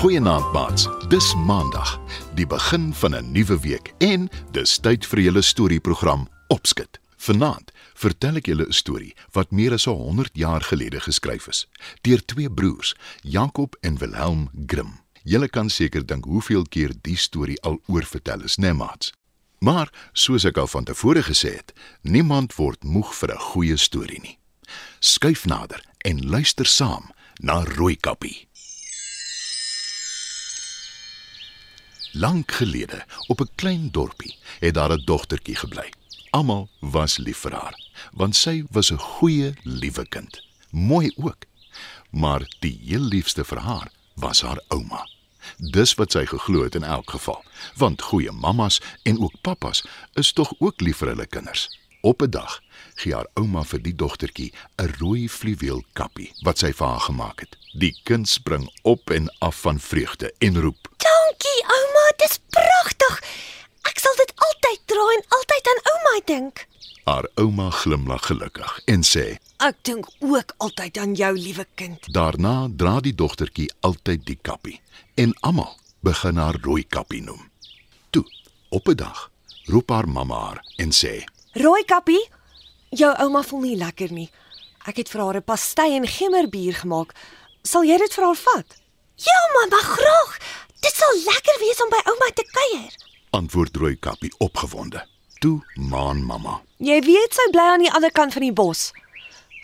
Goeienaand maats. Dis Maandag, die begin van 'n nuwe week en dis tyd vir julle storieprogram Opskit. Vanaand vertel ek julle 'n storie wat meer as 100 jaar gelede geskryf is deur twee broers, Jakob en Wilhelm Grimm. Julle kan seker dink hoeveel keer die storie al oorvertel is, né, nee, maats? Maar soos ek al van tevore gesê het, niemand word moeg vir 'n goeie storie nie. Skuif nader en luister saam na Rooikappie. Lank gelede, op 'n klein dorpie, het daar 'n dogtertjie gebly. Almal was lief vir haar, want sy was 'n goeie, liewe kind. Mooi ook. Maar die heel liefste vir haar was haar ouma. Dis wat sy geglo het in elk geval, want goeie mammas en ook pappas is tog ook lief vir hulle kinders. Op 'n dag gee haar ouma vir die dogtertjie 'n rooi fluweel kappie wat sy vir haar gemaak het. Die kind spring op en af van vreugde en roep: "Dankie, ouma, dis pragtig. Ek sal dit altyd dra en altyd aan ouma dink." Haar ouma glimlag gelukkig en sê: "Ek dink ook altyd aan jou, liewe kind." Daarna dra die dogtertjie altyd die kappie en almal begin haar rooi kappie noem. Toe, op 'n dag roep haar mamma haar en sê: "Rooi kappie, jou ouma voel nie lekker nie. Ek het vir haar 'n pastei en gemmerbier gemaak. Sal jy dit vir haar vat?" "Ja, mamma, graag. Dit sal lekker wees om by ouma te kuier." Antwoord rooi kappie opgewonde. Toe maan mamma: "Jy weet sy bly aan die ander kant van die bos.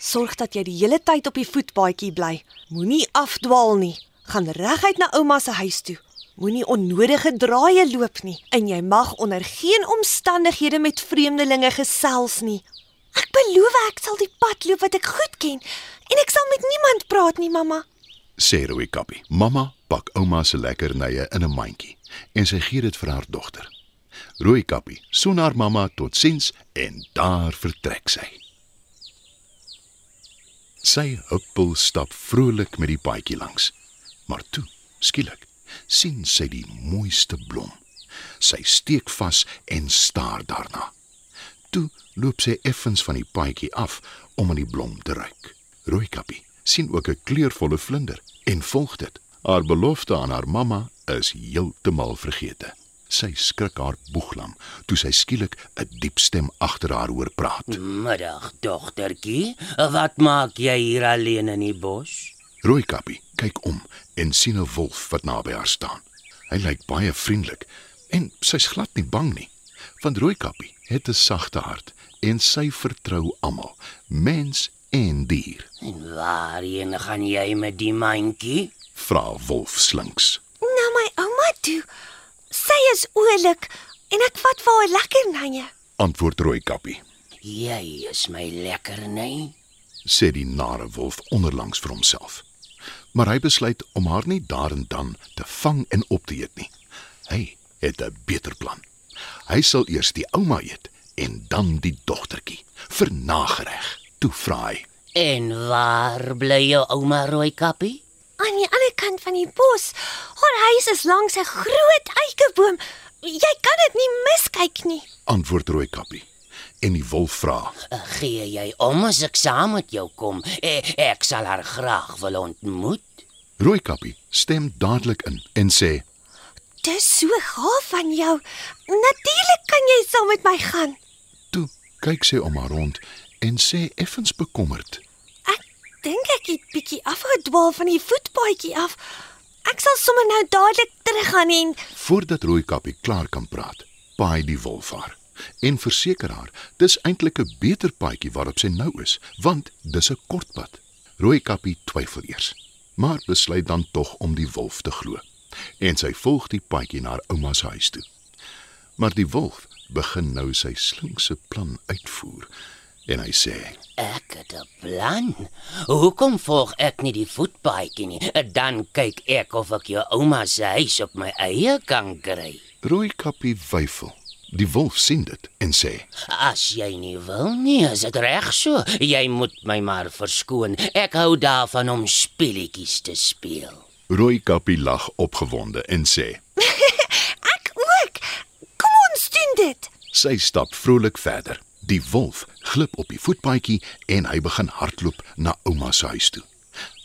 Sorg dat jy die hele tyd op die voetpaadjie bly. Moenie afdwaal nie. Gaan reguit na ouma se huis toe. Moenie onnodige draaie loop nie en jy mag onder geen omstandighede met vreemdelinge gesels nie. Ek beloof ek sal die pad loop wat ek goed ken en ek sal met niemand praat nie, mamma. sê rooi kappie. Mamma pak ouma se lekkernye in 'n mandjie en sy gee dit vir haar dogter. Rooi kappie soen haar mamma totsiens en daar vertrek sy. Sy huppel stap vrolik met die paadjie langs. Maar toe, skielik, sien sy die mooiste blom. Sy steek vas en staar daarna. Toe loop sy effens van die paadjie af om aan die blom te ruik. Rooikappie sien ook 'n kleurvolle vlinder en volg dit. Haar belofte aan haar mamma is heeltemal vergete. Sy skrik haar boeglam toe sy skielik 'n diep stem agter haar hoor praat. Middag, dogtertjie. Wat maak jy hier alleen in die bos? Rooikappie kyk om en sien 'n wolf wat naby haar staan. Hy lyk baie vriendelik en sy's glad nie bang nie. Want Rooikappie het 'n sagte hart en sy vertrou almal, mens en dier. En waarheen gaan jy met die mandjie? Vra wolf slinks. Na my ouma toe. Sy is oulik en ek vat vir haar lekkernye. Antwoord Rooikappie. Jy is my lekker, nee. sê die nare wolf onderlangs vir homself. Maar hy besluit om haar nie daar en dan te vang en op te eet nie. Hy het 'n beter plan. Hy sal eers die ouma eet en dan die dogtertjie vir nagereg. Toe vra hy: En waar bly jou ouma Rooikappie? Aan die ander kant van die bos. Haar huis is langs 'n groot eikeboom. Jy kan dit nie miskyk nie. "Antwoord Rooikappie." En die wolf vra: Gee jy om as ek saam met jou kom? Ek, ek sal haar graag wil ontmoet. Rooikappie stem dadelik in en sê: Dis so gaaf van jou. Natuurlik kan jy saam met my gaan. "Toe kyk sy om haar rond en sê effens bekommerd: Ek dink ek het bietjie afgedwaal van die voetpaadjie af. Ek sal sommer nou dadelik teruggaan en Voordat Rooikappie klaar kan praat, paai die wolf haar en verseker haar dis eintlik 'n beter paadjie waarop sy nou is, want dis 'n kort pad. Rooikappie twyfel eers, maar besluit dan tog om die wolf te glo. En sy volg die paadjie na haar ouma se huis toe. Maar die wolf begin nou sy slinkse plan uitvoer en hy sê: Ek het 'n plan. Hoekom volg ek nie die voetpaadjie nie? Dan kyk ek of ek jou ouma se huis op my eie kan kry. Rooikappie wyfel. Die wolf sien dit en sê: As jy nie wil nie, is dit reg so. Jy moet my maar verskoon. Ek hou daarvan om speletjies te speel. Rooikappie lag opgewonde en sê: Ek ook. Kom ons doen dit. Sy stap vrolik verder. Die wolf glip op die voetpaadjie en hy begin hardloop na ouma se huis toe.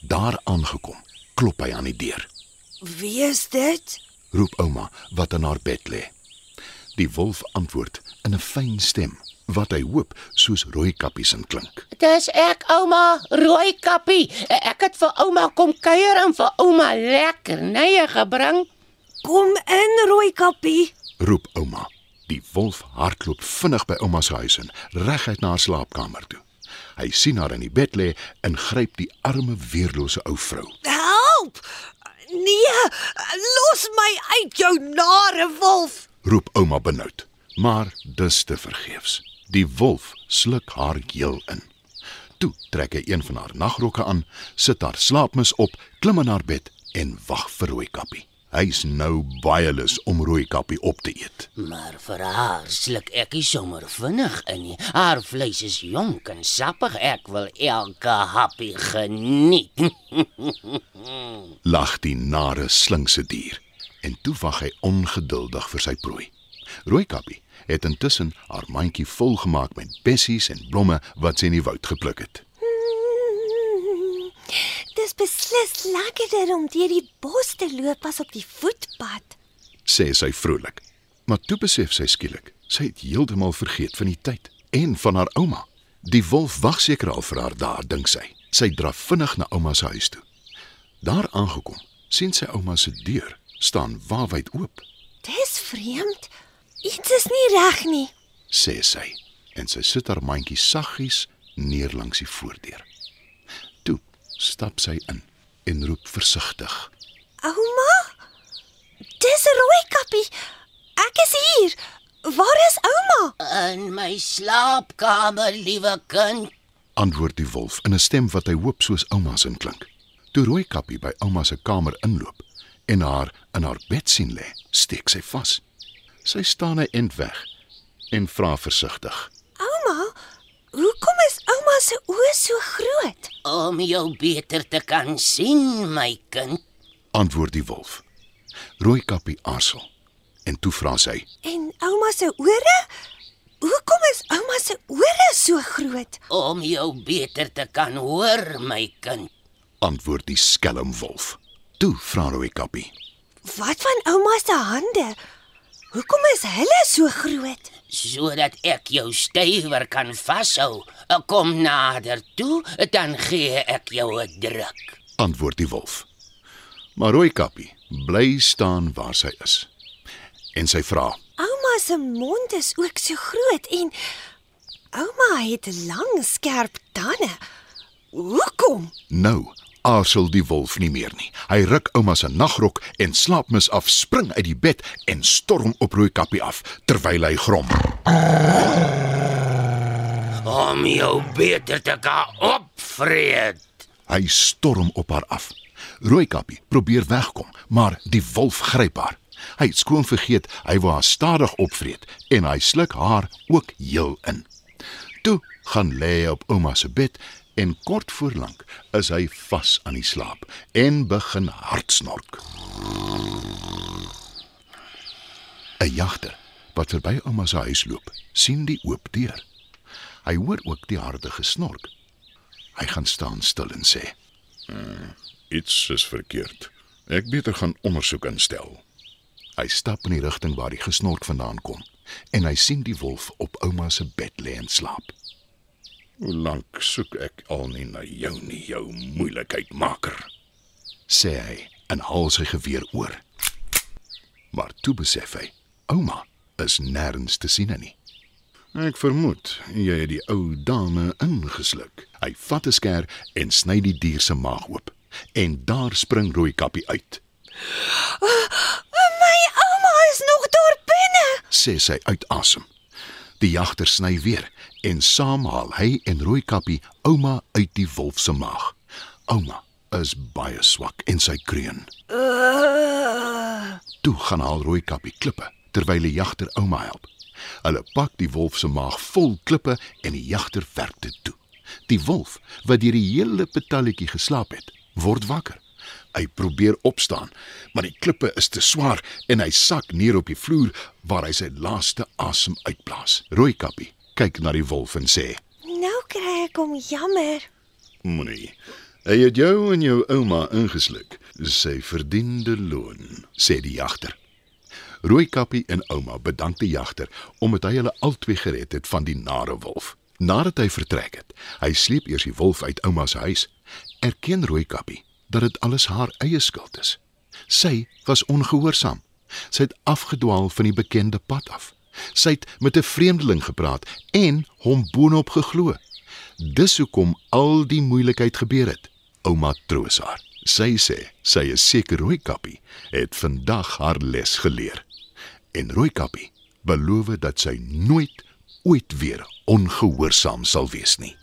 Daar aangekom, klop hy aan die deur. Wie is dit? Roep ouma wat in haar bed lê. Die wolf antwoord in 'n fyn stem wat hy hoop soos Rooikappie se klink. Dis ek ouma Rooi Kappie. Ek het vir ouma kom kuier en vir ouma lekker nye gebring. Kom in, rooi kappie. Roep ouma. Die wolf hardloop vinnig by ouma se huis in, reguit na haar slaapkamer toe. Hy sien haar in die bed lê en gryp die arme weerlose ou vrou. Help! Nee, los my uit jou nare wolf. roep ouma benoud. Maar dis te vergeefs. Die wolf sluk haar heel in. Toe trek hy een van haar nagrokke aan, sit haar slaapmis op, klim in haar bed en wag vir Rooikappie. Hy's nou baie lus om Rooikappie op te eet. Maar vir haar sluk ek nie sommer vinnig in nie. Haar vleis is jonk en sappig. Ek wil elke happie geniet. Lag die nare slinkse dier en toe wag hy ongeduldig vir sy prooi. Rooikappie het intussen haar mandjie volgemaak met bessies en blomme wat sy in die woud gepluk het. Dis beslis lekkerder om deur die bos te loop as op die voetpad. sê sy vrolik. Maar toe besef sy skielik, sy het heeltemal vergeet van die tyd en van haar ouma. Die wolf wag seker al vir haar daar, dink sy. Sy draf vinnig na ouma se huis toe. Daar aangekom, sien sy ouma se deur staan waawyd oop, Dis vreemd. Iets is nie reg nie. sê sy, en sy sit haar mandjie saggies neer langs die voordeur. Stap sy in en roep versigtig: Ouma? Dis rooi kappie. Ek is hier. Waar is ouma? In my slaapkamer, liewe kind. antwoord die wolf in 'n stem wat hy hoop soos ouma se klink. Toe Rooikappie by ouma se kamer inloop en haar in haar bed sien lê, steek sy vas. Sy staan 'n end weg en vra versigtig: Ouma, hoekom is ouma se oë so groot? Om jou beter te kan sien, my kind. "Antwoord die wolf." Rooikappie aarzel en toe vra sy: En ouma se ore? Hoekom is ouma se ore so groot? Om jou beter te kan hoor, my kind. "Antwoord die skelm wolf." Toe vra Rooikappie: Wat van ouma se hande? Hoekom is hulle so groot? sodat ek jou stywer kan vashou. Kom nader toe, dan gee ek jou 'n druk. "Antwoord die wolf." Maar Rooikappie bly staan waar sy is. En sy vra: Ouma se mond is ook so groot en ouma het lang skerp tande. Hoekom? Nou aarzel die wolf nie meer nie. Hy ruk ouma se nagrok en slaapmis af, spring uit die bed en storm op Rooikappie af terwyl hy grom. Om jou beter te kan opvreet. Hy storm op haar af. Rooikappie probeer wegkom, maar die wolf gryp haar. Hy het skoon vergeet hy wou haar stadig opvreet en hy sluk haar ook heel in. Toe gaan lê op ouma se bed en kort voor lank is hy vas aan die slaap en begin hartsnork. 'n Jagter wat verby ouma se huis loop, sien die oop deur. Hy hoor ook die harde gesnork. Hy gaan staan stil en sê: Iets is verkeerd. Ek beter gaan ondersoek instel. Hy stap in die rigting waar die gesnork vandaan kom en hy sien die wolf op ouma se bed lê en slaap. Hoe lank soek ek al nie na jou nie, jou moeilikheidmaker, sê hy en haal sy geweer oor. Maar toe besef hy, ouma is nêrens te sien nie. Ek vermoed jy het die ou dame ingesluk. Hy vat 'n skêr en sny die dier se maag oop. En daar spring Rooikappie uit, My ouma is nog daar binne. sê sy uit asem. Die jagter sny weer en saam haal hy en Rooikappie ouma uit die wolf se maag. Ouma is baie swak en sy kreun. Uh, Toe gaan haal Rooikappie klippe terwyl die jagter ouma help. Hulle pak die wolf se maag vol klippe en die jagter werk dit toe. Die wolf, wat deur die hele betalletjie geslaap het, word wakker. Hy probeer opstaan, maar die klippe is te swaar en hy sak neer op die vloer waar hy sy laaste asem uitblaas. Rooikappie kyk na die wolf en sê: Nou kry ek hom jammer. Moenie. Hy het jou en jou ouma ingesluk. Sy verdiende loon, sê die jagter. Rooikappie en ouma bedank die jagter omdat hy hulle albei gered het van die nare wolf. Nadat hy vertrek het, hy sleep eers die wolf uit ouma se huis. Erken Rooikappie dat dit alles haar eie skuld is. Sy was ongehoorsaam. Sy het afgedwaal van die bekende pad af. Sy het met 'n vreemdeling gepraat en hom boonop geglo. Dis hoekom al die moeilikheid gebeur het. Ouma troos haar. Sy sê sy is seker Rooikappie het vandag haar les geleer. En Rooikappie beloof dat sy nooit ooit weer ongehoorsaam sal wees nie.